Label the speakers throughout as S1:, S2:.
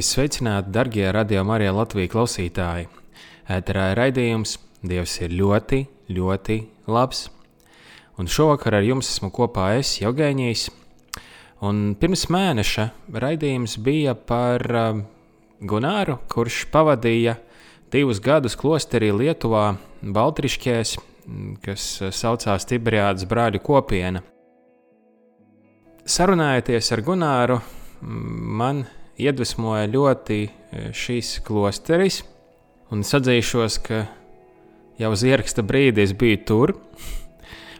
S1: Es sveicinātu, darbie radio Marija Latvijas klausītāji. Ēterā ir raidījums Dievs ir ļoti, ļoti labs. Un šovakar ar jums esmu kopā es, Jogēņīs. Un pirms mēneša raidījums bija par uh, Gunāru, kurš pavadīja divus gadus klosterī Lietuvā, Baltriškēs, kas saucās Tiberiādas brāļu kopiena. Sarunājoties ar Gunāru, man iedvesmoja ļoti e, šīs klosteris. Un es atzīšos, ka jau uz ieraksta brīdi es biju tur.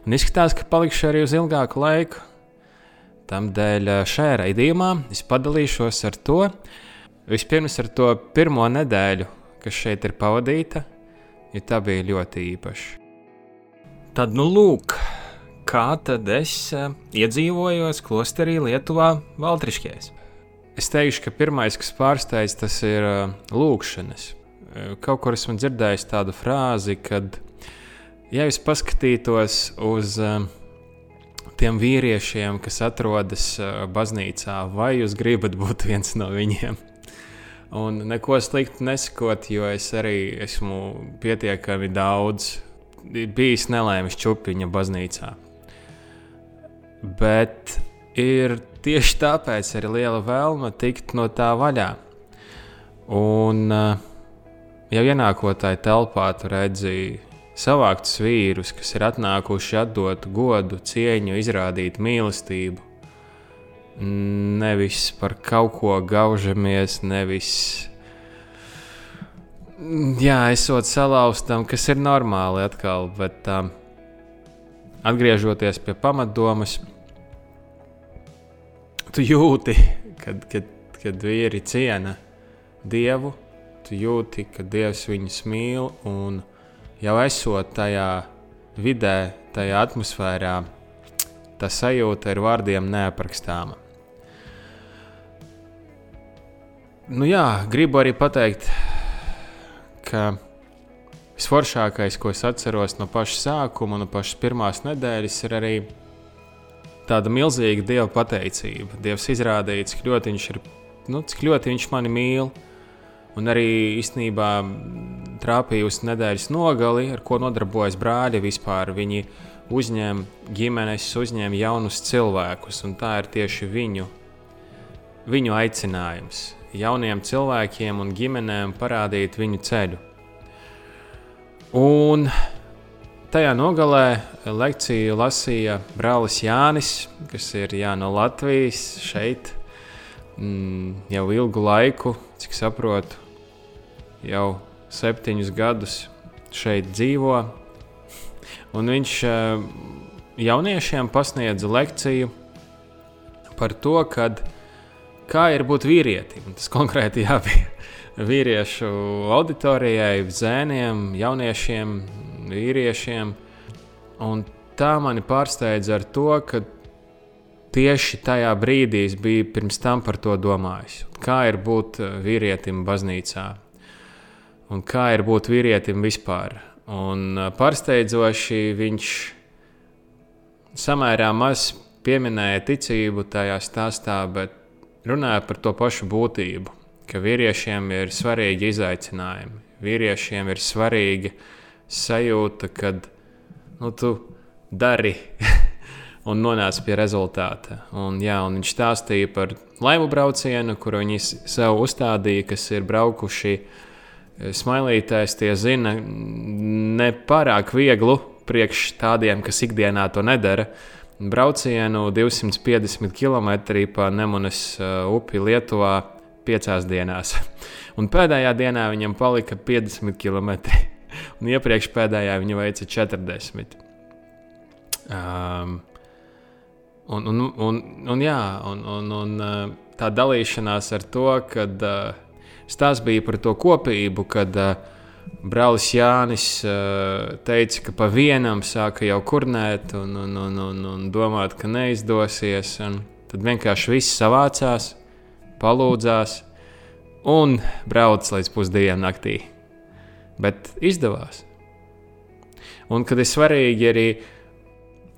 S1: Un izskatās, ka palikšu arī uz ilgāku laiku. Tādēļ e, šajā raidījumā es padalīšos ar to. Vispirms ar to pirmo nedēļu, kas šeit ir pavadīta, jo tā bija ļoti īpaša. Tad, nu, lūk, kā tad es uh, iedzīvojos klosterī Lietuvā, Valtriškēs. Es teikšu, ka pirmais, kas pārsteidz, tas ir lūkšanas. Kaut kur esmu dzirdējis tādu frāzi, kad, ja es paskatītos uz tiem vīriešiem, kas atrodas baznīcā, vai jūs gribat būt viens no viņiem? Un neko sliktu nesakot, jo es arī esmu pietiekami daudz bijis nelēmis čupiņa baznīcā. Bet ir tieši tāpēc ir liela vēlme tikt no tā vaļā. Un uh, jau ienākot tajā telpā, tu redzi savāktus vīrus, kas ir atnākuši atdot godu, cieņu, izrādīt mīlestību. Nevis par kaut ko gaužamies, nevis jā, esot salauztam, kas ir normāli atkal, bet um, atgriežoties pie pamatdomas, tu jūti, kad, kad, kad vīri ciena dievu, tu jūti, ka dievs viņus mīl un jau esot tajā vidē, tajā atmosfērā, tā sajūta ir vārdiem neaprakstāma. Nu jā, gribu arī pateikt, ka visforšākais, ko es atceros no paša sākuma, no pašas pirmās nedēļas, ir arī tāda milzīga dieva pateicība. Dievs izrādīja, cik ļoti viņš, ir, nu, cik ļoti viņš mani mīl. Un arī īstenībā trāpījusi nedēļas nogali, ar ko nodarbojas brāļi vispār. Viņi uzņēma ģimenes, uzņēma jaunus cilvēkus, un tā ir tieši viņu, viņu aicinājums. Jauniem cilvēkiem un ģimenēm parādīt viņu ceļu. Un Tajā nogalē lekciju lasīja brālis Jānis, kas ir jā, no Latvijas šeit mm, jau ilgu laiku, cik saprotu, jau septiņus gadus šeit dzīvo. Un viņš eh, jauniešiem pasniedza lekciju par to, kad, kā ir būt vīrietim. Tas konkrēti jābija vīriešu auditorijai, zēniem, jauniešiem, vīriešiem. Un tā mani pārsteidza ar to, ka tieši tajā brīdī es biju pirms tam par to domājis. Kā ir būt eh, vīrietim baznīcā? Un kā ir būt vīrietim vispār? Un eh, pārsteidzoši viņš samērā maz pieminēja ticību tajā stāstā, bet runāja par to pašu būtību, ka vīriešiem ir svarīgi izaicinājumi. Vīriešiem ir svarīgi uh, sajūta, ka nu, tu dari un nonāc pie rezultāta. Un, jā, un viņš stāstīja par laivu braucienu, kuru viņi sev uzstādīja, kas ir braukuši eh, smailītēs. Tie zina, ne pārāk vieglu priekš tādiem, kas ikdienā to nedara. Braucienu 250 km pa Nemunas uh, upi Lietuvā piecās dienās. Un pēdējā dienā viņam palika 50 km un iepriekš pēdējā viņa veica 40. Um, un, un, un, un, jā, un, un, un tā dalīšanās ar to, kad stāsts bija par to kopību, kad brālis Jānis teica, ka pa vienam sāka jau kurnēt un, un, un, un, un domāt, ka neizdosies. Un tad vienkārši viss savācās, palūdzās un brauc līdz pusdienu naktī. Bet izdevās. Un kad ir svarīgi arī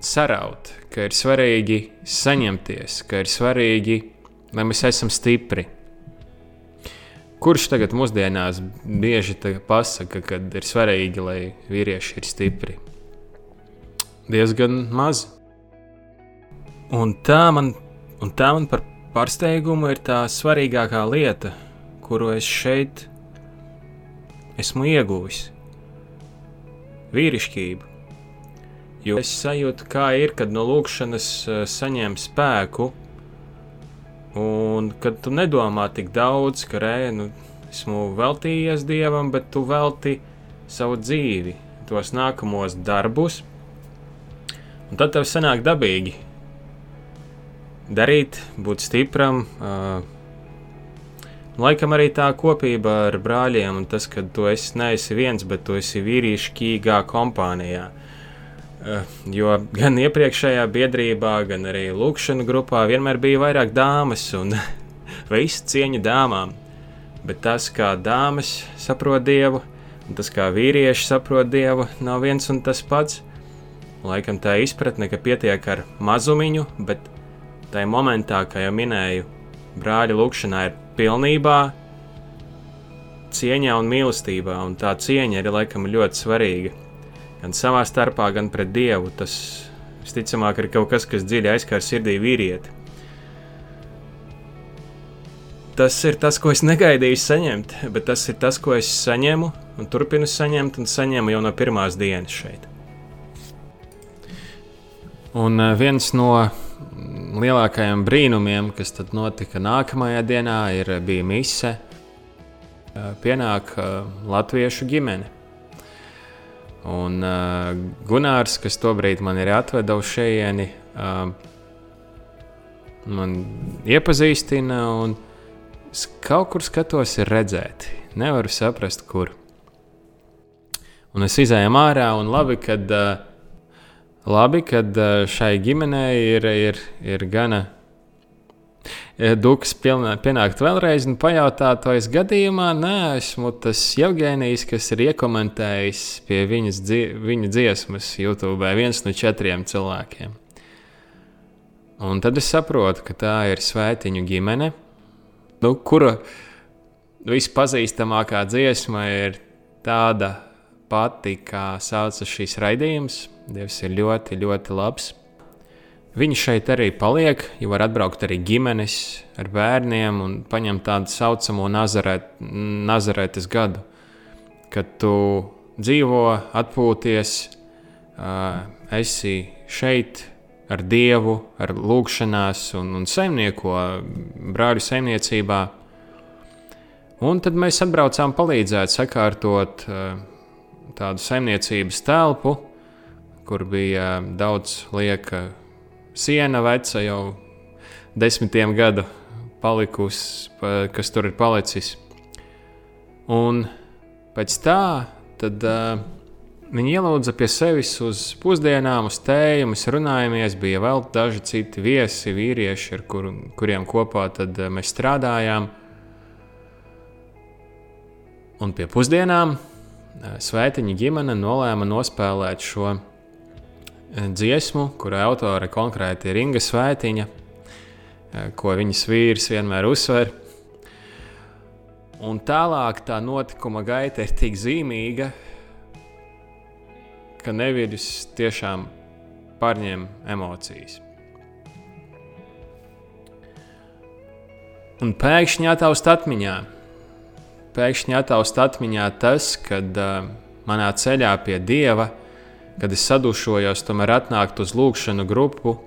S1: saraut, ka ir svarīgi saņemties, ka ir svarīgi, lai mēs esam stipri. Kurš tagad mūsdienās bieži pasaka, ka ir svarīgi, lai vīrieši ir stipri? Diezgan maz. Un tā man, un tā man par pārsteigumu ir tā svarīgākā lieta, kuru es šeit esmu ieguvis - vīrišķību. Jo es sajūtu, kā ir, kad no lūkšanas eh, saņem spēku, un kad tu nedomā tik daudz, ka rē, nu, esmu veltījies dievam, bet tu velti savu dzīvi, tos nākamos darbus, un tad tev sanāk dabīgi darīt, būt stipram. Uh, Laikam arī tā kopība ar brāļiem, un tas, ka tu esi neesi viens, bet tu esi vīrišķīgā kompānijā. Uh, jo gan iepriekšējā biedrībā, gan arī lūkšanā grupā vienmēr bija vairāk dāmas un viss cieņa dāmām. Bet tas, kā dāmas saprot dievu, un tas, kā vīrieši saprot dievu, nav viens un tas pats. Laikam tā izpratne, ka pietiek ar mazumiņu, bet tajā momentā, kā jau minēju, brāļa lūkšanā ir pilnībā cieņā un mīlestībā, un tā cieņa arī laikam ir ļoti svarīga. Gan savā starpā, gan pret Dievu. Tas visticamāk ir kaut kas, kas dziļi aizkar sirdī vīrieti. Tas ir tas, ko es negaidīju saņemt, bet tas ir tas, ko es saņemu un turpinu saņemt, un saņēmu jau no pirmās dienas šeit. Un eh, viens no lielākajiem brīnumiem, kas tad notika nākamajā dienā, ir, bija mise. Pienāk latviešu ģimene. Un uh, Gunārs, kas tobrīd man ir atvedis uz šejieni, man iepazīstina, un kaut kur skatos, ir redzēti. Nevaru saprast, kur. Un es izēju ārā, un labi, kad uh, Labi, kad šai ģimenei ir, ir, ir gana Duks pienākt vēlreiz un pajautāt, vai es gadījumā neesmu tas Jevgenijs, kas ir iekomentējis pie viņas, viņa dziesmas YouTube, viens no četriem cilvēkiem. Un tad es saprotu, ka tā ir svētiņu ģimene, nu, kura vispazīstamākā dziesma ir tāda pati, kā saucas šīs raidījums. Dievs ir ļoti, ļoti labs. Viņi šeit arī paliek, jo var atbraukt arī ģimenes ar bērniem un paņemt tādu saucamo nazarēt, nazarētas gadu, kad tu dzīvo, atpūties, esi šeit ar Dievu, ar lūgšanās un, un saimnieko brāļu saimniecībā. Un tad mēs atbraucām palīdzēt sakārtot uh, tādu saimniecības telpu, kur bija daudz lieka siena, veca jau desmitiem gadu palikusi, kas tur ir palicis. Un pēc tā tad, uh, viņi ielūdza pie sevis uz pusdienām, uz tēju, mēs runājāmies. Bija vēl daži citi viesi, vīrieši, ar kur, kuriem kopā tad, uh, mēs strādājām. Un pie pusdienām Svētiņa ģimene nolēma nospēlēt šo dziesmu, kura autore konkrēti ir Inga Svētiņa, ko viņas vīrs vienmēr uzsver. Un tālāk tā notikuma gaita ir tik zīmīga, ka neviļus tiešām pārņem emocijas. Un pēkšņi ataust atmiņā pēkšņi ataust atmiņā tas, kad uh, manā ceļā pie dieva, kad es sadušojos, tomēr atnākt uz lūgšanu grupu.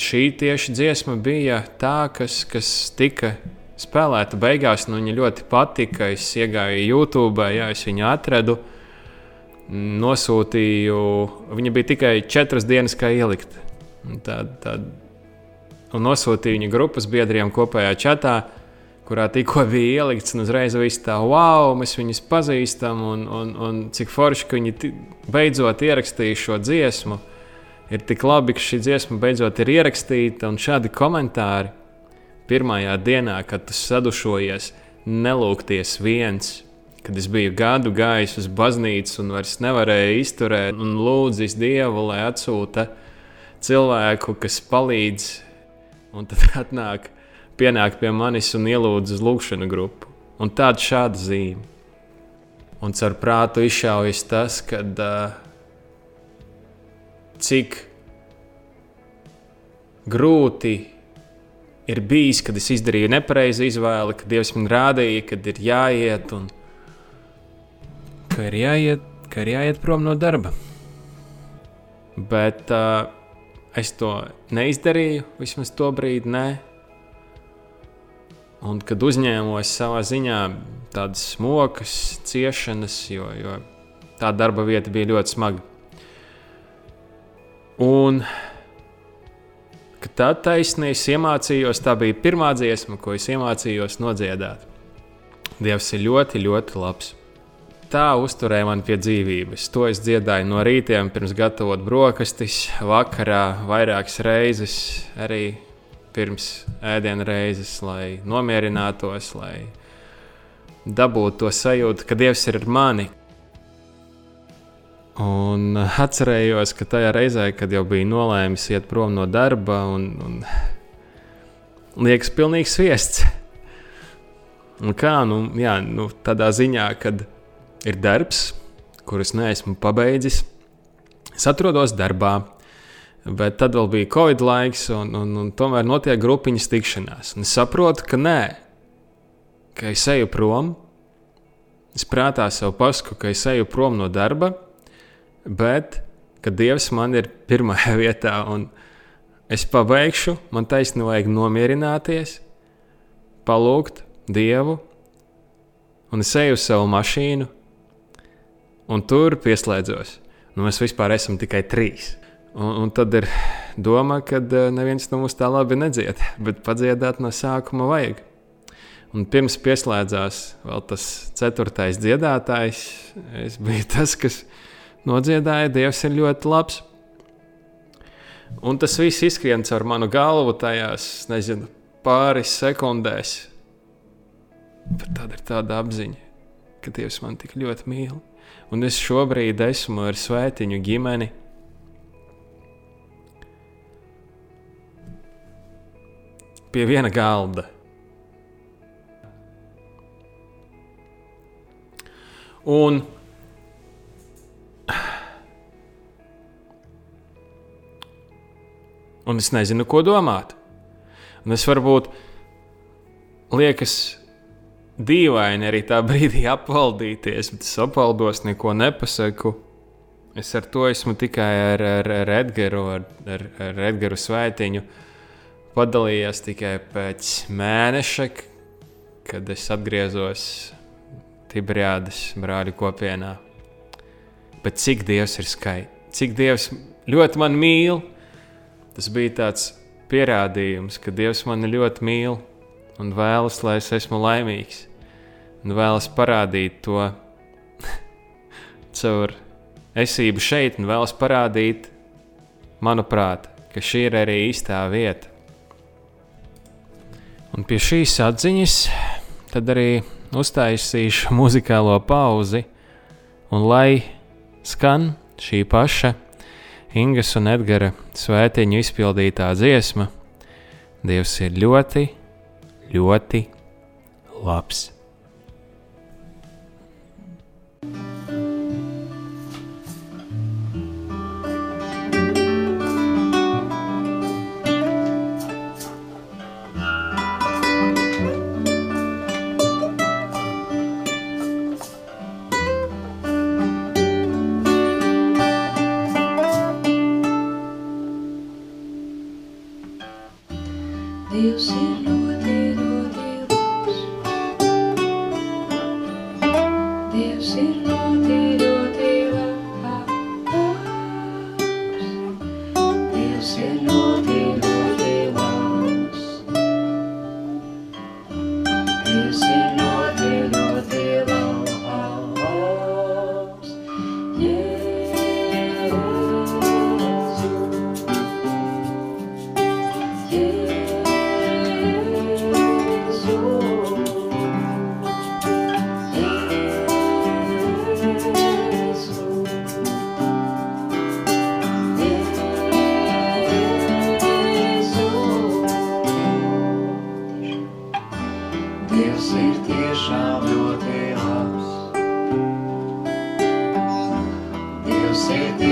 S1: Šī tieši dziesma bija tā, kas, kas tika spēlēta beigās. Nu, viņa ļoti patika. Es iegāju YouTube, jā, es viņu atradu. nosūtīju, viņa bija tikai četras dienas, kā ielikt. Tad, tad, un nosūtīju viņa grupas biedriem kopējā čatā, kurā tikko bija ielikts, un uzreiz viss tā, wow, mēs viņus pazīstam, un, un, un cik forši, ka viņi beidzot ierakstīja šo dziesmu. Ir tik labi, ka šī dziesma beidzot ir ierakstīta, un šādi komentāri pirmajā dienā, kad tu sadušojies, nelūgties viens kad es biju gadu gājis uz baznīcu un vairs nevarēju izturēt, un lūdzis Dievu, lai atsūta cilvēku, kas palīdz, un tad atnāk, pienāk pie manis un ielūdz uz lūgšanu grupu. Un tāda šāda zīme. Un caur prātu izšaujas tas, kad uh, cik grūti ir bijis, kad es izdarīju nepareizu izvēli, kad Dievs man rādīja, kad ir jāiet un ka ir jāiet, ka ir jāiet prom no darba. Bet uh, es to neizdarīju, vismaz to brīdi. Nē. Un kad uzņēmos savā ziņā tādas smokas, ciešanas, jo, jo tā darba vieta bija ļoti smaga. Un kad tā taisnība iemācījos, tā bija pirmā dziesma, ko es iemācījos nodziedāt. Dievs ir ļoti, ļoti labs tā uzturēja mani pie dzīvības. To es dziedāju no rītiem, pirms gatavot brokastis, vakarā vairākas reizes, arī pirms ēdienu reizes, lai nomierinātos, lai dabūtu to sajūtu, ka Dievs ir ar mani. Un atcerējos, ka tajā reizē, kad jau bija nolēmis iet prom no darba, un, un liekas, pilnīgs viests. Un kā, nu, jā, nu, tādā ziņā, kad ir darbs, kurus neesmu pabeidzis. Es atrodos darbā, bet tad vēl bija Covid laiks, un, un, un tomēr notiek grupiņas tikšanās. Un es saprotu, ka nē, ka es eju prom. Es prātā sev pasaku, ka es eju prom no darba, bet ka Dievs man ir pirmajā vietā, un es pabeigšu, man taisnība vajag nomierināties, palūgt Dievu, un es eju uz savu mašīnu, un tur pieslēdzos. Nu, mēs vispār esam tikai trīs. Un, un tad ir doma, ka uh, neviens no mums tā labi nedzied, bet padziedāt no sākuma vajag. Un pirms pieslēdzās vēl tas ceturtais dziedātājs, es biju tas, kas nodziedāja, Dievs ir ļoti labs. Un tas viss izskrien caur manu galvu tajās, nezinu, pāris sekundēs. Bet tad ir tāda apziņa, ka Dievs man tik ļoti mīl un es šobrīd esmu ar svētiņu ģimeni. Pie viena galda. Un Un es nezinu, ko domāt. Un es varbūt liekas, dīvaini arī tā brīdī apvaldīties, bet es apvaldos, neko nepasaku. Es ar to esmu tikai ar, ar, ar Edgars, ar, ar, ar Edgars Svētiņu padalījies tikai pēc mēneša, kad es atgriezos Tiberiādas brāļu kopienā. Bet cik Dievs ir skaists, cik Dievs ļoti man mīl, tas bija tāds pierādījums, ka Dievs mani ļoti mīl un vēlas, lai es esmu laimīgs un vēlas parādīt to caur esību šeit, un vēlas parādīt, manuprāt, ka šī ir arī īstā vieta. Un pie šīs atziņas tad arī uztaisīšu muzikālo pauzi, un lai skan šī paša Ingas un Edgara svētiņu izpildītā dziesma, Dievs ir ļoti, ļoti labs. ir tiešām ļoti labs.
S2: Dievs ir tiešām ļoti labs.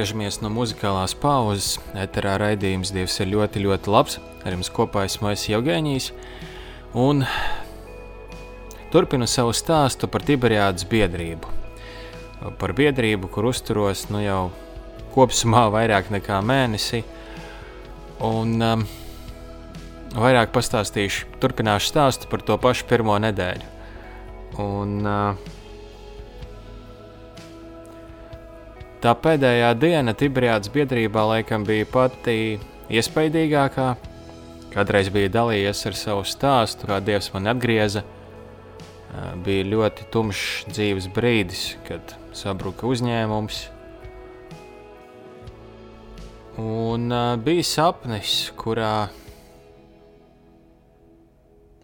S1: Atgriežamies no muzikālās pauzes. Eterā raidījums Dievs ir ļoti, ļoti labs. Ar jums kopā esmu es Jevgēnijs. Un turpinu savu stāstu par Tiberiādas biedrību. Par biedrību, kur uzturos nu jau kopumā vairāk nekā mēnesi. Un um, vairāk pastāstīšu, turpināšu stāstu par to pašu pirmo nedēļu. Un, uh, Tā pēdējā diena Tiberiādas biedrībā laikam bija pati iespaidīgākā. Kādreiz bija dalījies ar savu stāstu, kā Dievs man atgrieza. Bija ļoti tumšs dzīves brīdis, kad sabruka uzņēmums. Un bija sapnis, kurā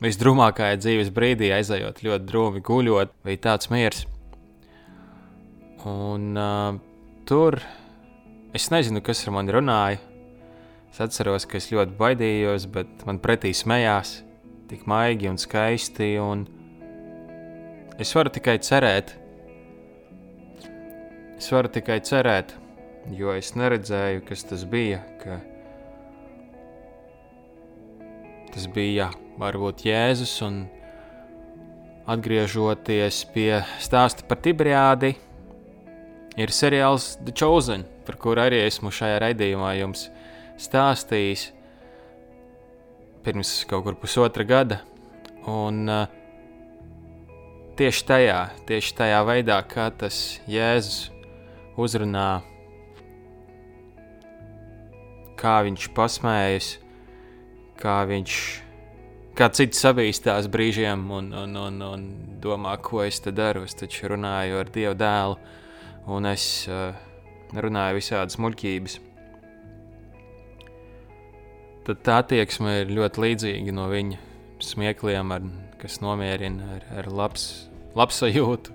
S1: visdrūmākajā dzīves brīdī aizejot ļoti drūmi guļot, bija tāds miers. Un uh, tur es nezinu, kas ar mani runāja. Es atceros, ka es ļoti baidījos, bet man pretī smējās tik maigi un skaisti. Un es varu tikai cerēt, es varu tikai cerēt, jo es neredzēju, kas tas bija. Tas bija varbūt Jēzus un atgriežoties pie stāsta par Tiberiādi, ir seriāls The Chosen, par kuru arī esmu šajā raidījumā jums stāstījis pirms kaut kur pusotra gada. Un uh, tieši tajā, tieši tajā veidā, kā tas Jēzus uzrunā, kā viņš pasmējas, kā viņš kā cits sabīstās brīžiem un, un, un, un domā, ko es te daru. Es taču runāju ar Dievu dēlu, un es uh, runāju visādas muļķības. Tad tā attieksme ir ļoti līdzīga no viņa smiekliem, ar, kas nomierina ar, ar labs, labsajūtu,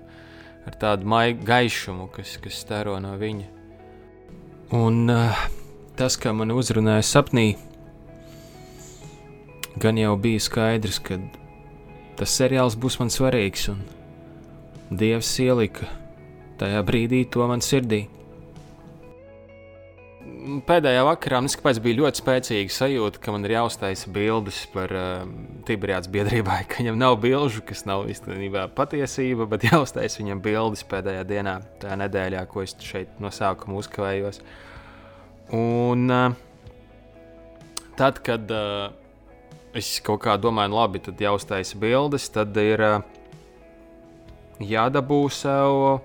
S1: ar tādu maigu gaišumu, kas, kas staro no viņa. Un uh, tas, kā man uzrunāja sapnī, gan jau bija skaidrs, ka tas seriāls būs man svarīgs, un Dievs ielika tajā brīdī to man sirdī. Pēdējā vakarā man skapēc, bija ļoti spēcīga sajūta, ka man ir jāuztaisa bildes par uh, Tiberiādas biedrībai, ka viņam nav bilžu, kas nav īstenībā patiesība, bet jāuztaisa viņam bildes pēdējā dienā, tajā nedēļā, ko es šeit no sākuma uzkavējos. Un uh, tad, kad uh, es kaut kā domāju, nu labi, tad jāuztaisa bildes, tad ir uh, jādabū sev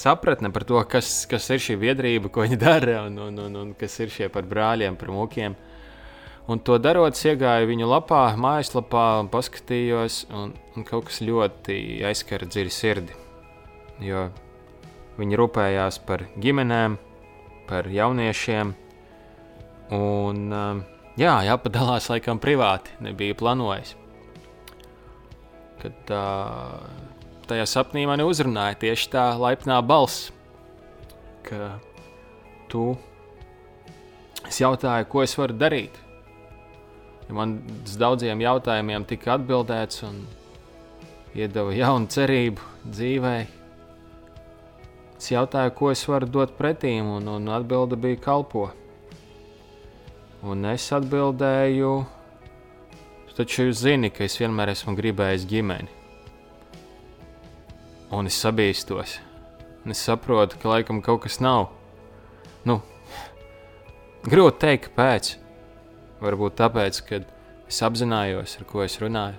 S1: sapratne par to, kas, kas ir šī biedrība, ko viņi dara un, un, un, un kas ir šie par brāļiem, par mūkiem. Un to darot, iegāju viņu lapā, mājaslapā, un paskatījos, un, un kaut kas ļoti aizskara dziļi sirdi. Jo viņi rūpējās par ģimenēm, par jauniešiem. Un, um, Jā, jāpadalās laikam privāti, nebija plānojis. Kad tā, tajā sapnī mani uzrunāja tieši tā laipnā balss, ka tu es jautāju, ko es varu darīt. Ja man uz daudziem jautājumiem tika atbildēts un iedeva jaunu cerību dzīvē. Es jautāju, ko es varu dot pretīm, un, un atbilde bija kalpo. Un es atbildēju, taču jūs zināt, ka es vienmēr esmu gribējis ģimeni. Un es sabīstos. Un es saprotu, ka laikam kaut kas nav. Nu, grūti teikt, kāpēc. Varbūt tāpēc, ka es apzinājos, ar ko es runāju.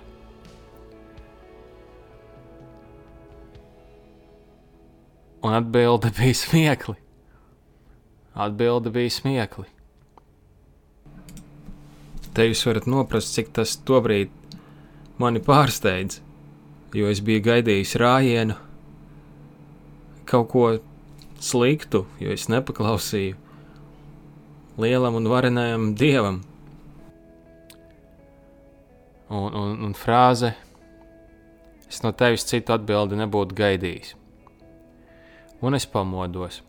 S1: Un atbilde bija smiekli. Atbilde bija smiekli. Te jūs varat noprast, cik tas tobrīd mani pārsteidz, jo es biju gaidījis rājienu, kaut ko sliktu, jo es nepaklausīju lielam un varenajam dievam. Un, un, un frāze: Es no tevis citu atbildi nebūtu gaidījis. Un es pamodos.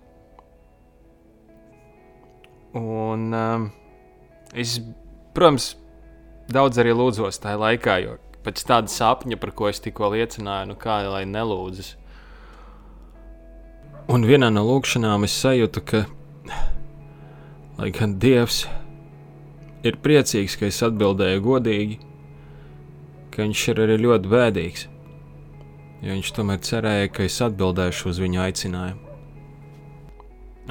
S1: Un um, es Protams, daudz arī lūdzos tajā laikā, jo pēc tāda sapņa, par ko es tikko liecināju, nu kā lai nelūdzas. Un vienā no lūkšanām es sajūtu, ka, lai gan Dievs ir priecīgs, ka es atbildēju godīgi, ka viņš ir arī ļoti bēdīgs, jo viņš tomēr cerēja, ka es atbildēšu uz viņa aicinājumu.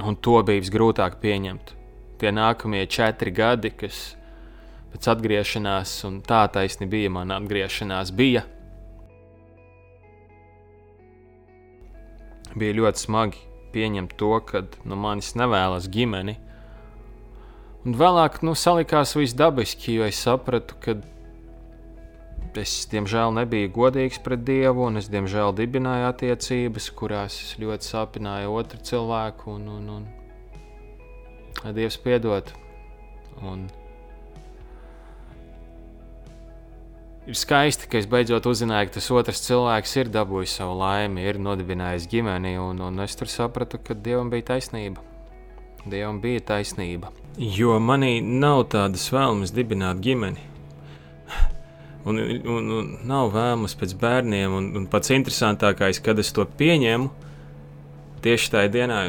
S1: Un to bija visgrūtāk pieņemt. Tie nākamie četri gadi, kas pēc atgriešanās, un tā taisni bija mana atgriešanās. Bija. bija ļoti smagi pieņemt to, ka no manis nevēlas ģimeni. Un vēlāk nu, salikās viss dabiski, jo es sapratu, ka es diemžēl nebiju godīgs pret Dievu, un es diemžēl dibināju attiecības, kurās es ļoti sāpināju otru cilvēku, un, un, un Dievs piedod. Un, ir skaisti, ka es beidzot uzzināju, ka tas otrs cilvēks ir dabūjis savu laimi, ir nodibinājis ģimeni, un, un es tur sapratu, ka dievam bija taisnība. Dievam bija taisnība. Jo manī nav tādas vēlmes dibināt ģimeni. Un, un, un nav vēlmes pēc bērniem, un, un pats interesantākais, kad es to pieņēmu, tieši tajā dienā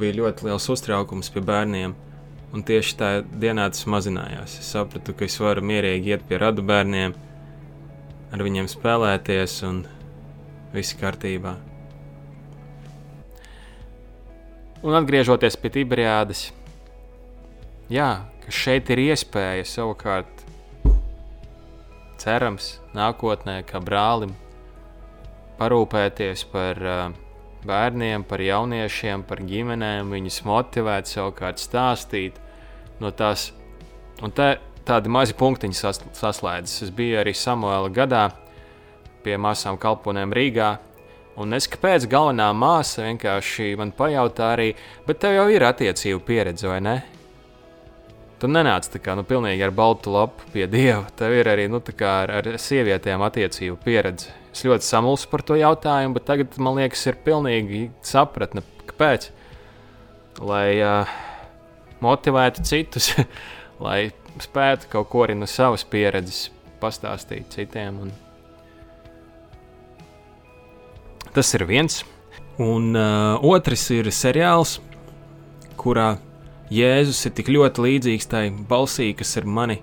S1: bija ļoti liels uztraukums pie bērniem. Un tieši tajā dienā tas mazinājās. Es sapratu, ka es varu mierīgi iet pie radu bērniem, ar viņiem spēlēties, un viss kārtībā. Un atgriežoties pie Tiberiādas, jā, ka šeit ir iespēja savukārt, cerams, nākotnē, kā brālim, parūpēties par uh, bērniem, par jauniešiem, par ģimenēm, viņus motivēt, savukārt stāstīt no tās. Un te tādi mazi punktiņi sas, saslēdzas. Es biju arī Samuēla gadā pie māsām kalponēm Rīgā, Un es kāpēc galvenā māsa vienkārši man pajautā arī, bet tev jau ir attiecību pieredze, vai ne? Tu nenāc tā kā nu, pilnīgi ar baltu lapu pie dieva. Tev ir arī nu, ar, ar sievietēm attiecību pieredze. Es ļoti samulsu par to jautājumu, bet tagad man liekas, ir pilnīgi sapratne, kāpēc. Lai uh, motivētu citus, lai spētu kaut ko arī no savas pieredzes pastāstīt citiem. Un, Tas ir viens. Un uh, otrs ir seriāls, kurā Jēzus ir tik ļoti līdzīgs tai balsī, kas ar mani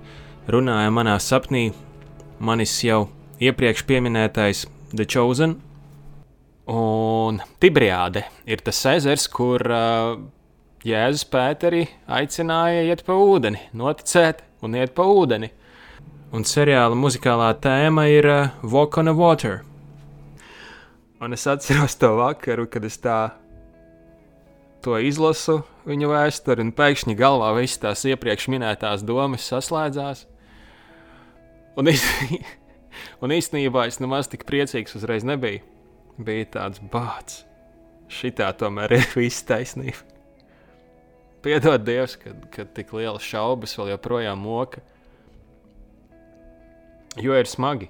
S1: runāja manā sapnī. Manis jau iepriekš minētais The Chosen. Un Tibriāde ir tas ezers, kur uh, Jēzus Pēteri aicināja iet pa ūdeni, noticēt un iet pa ūdeni. Un seriāla muzikālā tēma ir uh, Walk on a Water. Un es atceros to vakaru, kad es tā to izlasu viņa vēsturi, un pēkšņi galvā visas tās iepriekš minētās domas saslēdzās. Un, iz... un īstenībā es nemaz tik priecīgs uzreiz nebiju. Bija tāds bāts. Šitā tomēr ir viss taisnība. Piedod Dievs, kad, kad tik liela šaubas vēl joprojām moka. Jo ir smagi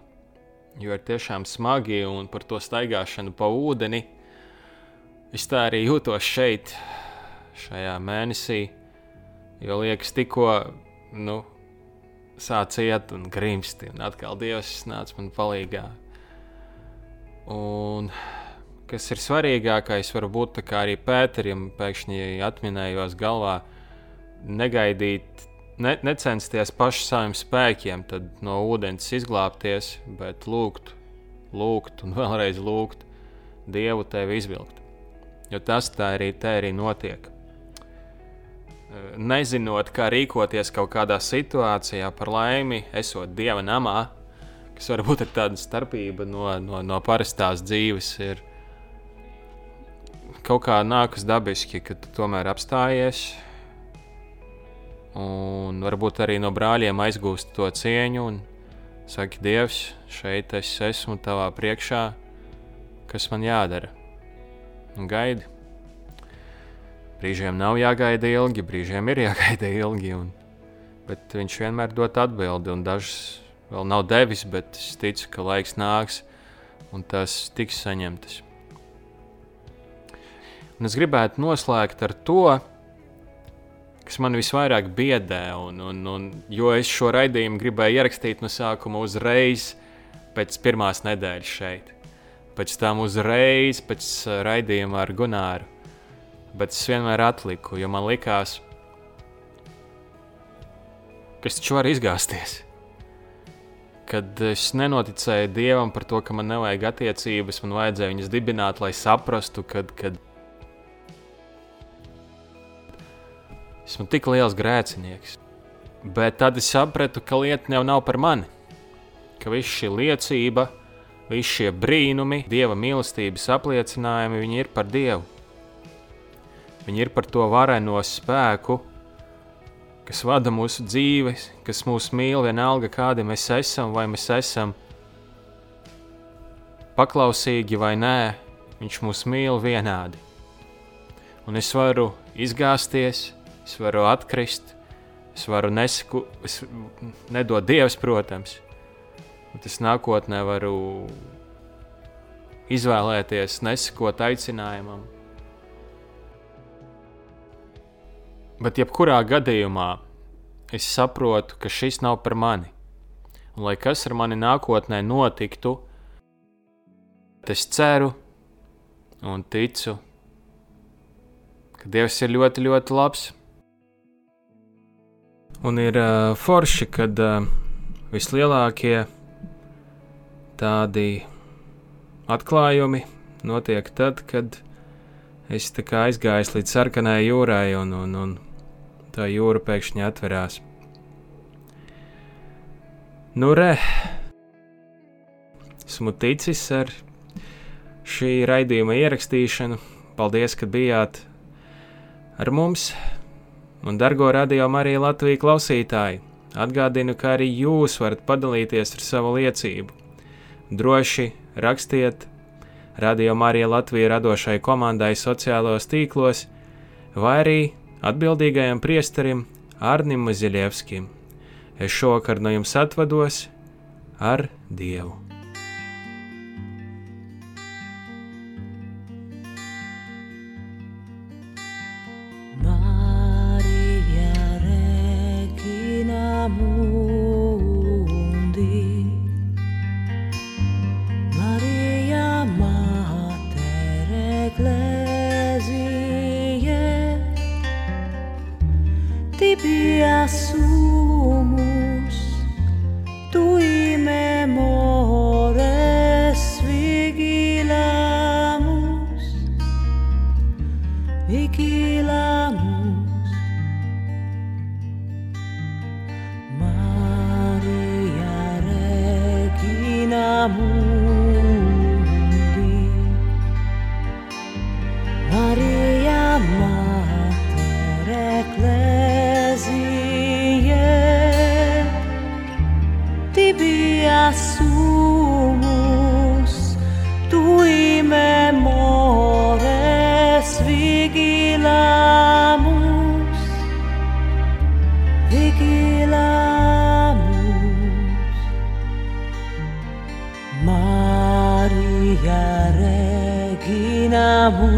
S1: jo ir tiešām smagi un par to staigāšanu pa ūdeni. Es tā arī jūtos šeit, šajā mēnesī, jo liekas, tikko nu, sāc iet un grimsti, un atkal Dievs nāca man palīdzīgā. Un kas ir svarīgākais, varbūt arī Pēterim pēkšņi atminējos galvā, negaidīt ne, necensties paši saviem spēkiem no ūdens izglābties, bet lūgt, lūgt un vēlreiz lūgt Dievu tevi izvilkt. Jo tas tā arī, tā arī notiek. Nezinot, kā rīkoties kaut kādā situācijā, par laimi, esot Dieva namā, kas varbūt ir tāda starpība no, no, no parastās dzīves, ir kaut kā nākas dabiski, ka tu tomēr apstājies, un varbūt arī no brāļiem aizgūst to cieņu un saki, Dievs, šeit es esmu tavā priekšā, kas man jādara. Un gaidi. Brīžiem nav jāgaida ilgi, brīžiem ir jāgaida ilgi, un, bet viņš vienmēr dod atbildi, un dažas vēl nav devis, bet es ticu, ka laiks nāks, un tas tiks saņemtas. Un es gribētu noslēgt ar to, kas man visvairāk biedē. Un, un, un, jo es šo raidījumu gribēju ierakstīt no sākuma uzreiz pēc pirmās nedēļas šeit. Pēc tam uzreiz pēc uh, raidījuma ar Gunāru. Bet es vienmēr atliku, jo man likās, ka es taču varu izgāzties. Kad es nenoticēju Dievam par to, ka man nevajag attiecības, man vajadzēja viņas dibināt, lai saprastu, kad, kad Esmu tik liels grēcinieks. Bet tad es sapratu, ka lieta jau nav par mani. Ka viss šī liecība, visi šie brīnumi, dieva mīlestības apliecinājumi, viņi ir par dievu. Viņi ir par to vareno spēku, kas vada mūsu dzīves, kas mūs mīl vienalga, kādi mēs esam, vai mēs esam paklausīgi vai nē, viņš mūs mīl vienādi. Un es varu izgāzties, es varu atkrist, es varu nesaku, es nedod Dievs, protams, bet es nākotnē varu izvēlēties nesakot aicinājumam. Bet, jebkurā gadījumā, es saprotu, ka šis nav par mani. Un, lai kas ar mani nākotnē notiktu, es ceru un ticu, ka Dievs ir ļoti, ļoti labs. Un ir uh, forši, kad uh, vislielākie tādi atklājumi notiek tad, kad es aizgāju līdz sarkanai jūrai, un, un, un tā jūra pēkšņi atverās. Nu, re, esmu ticis ar šī raidījuma ierakstīšanu. Paldies, ka bijāt ar mums! Un, dargo radio Marija Latvijas klausītāji, atgādinu, ka arī jūs varat padalīties ar savu liecību. Droši rakstiet Radio Marija Latvijas radošai komandai sociālos tīklos vai arī atbildīgajam priesterim Arnim Ziļevskim. Es šovakar no jums atvados ar Dievu.
S2: bu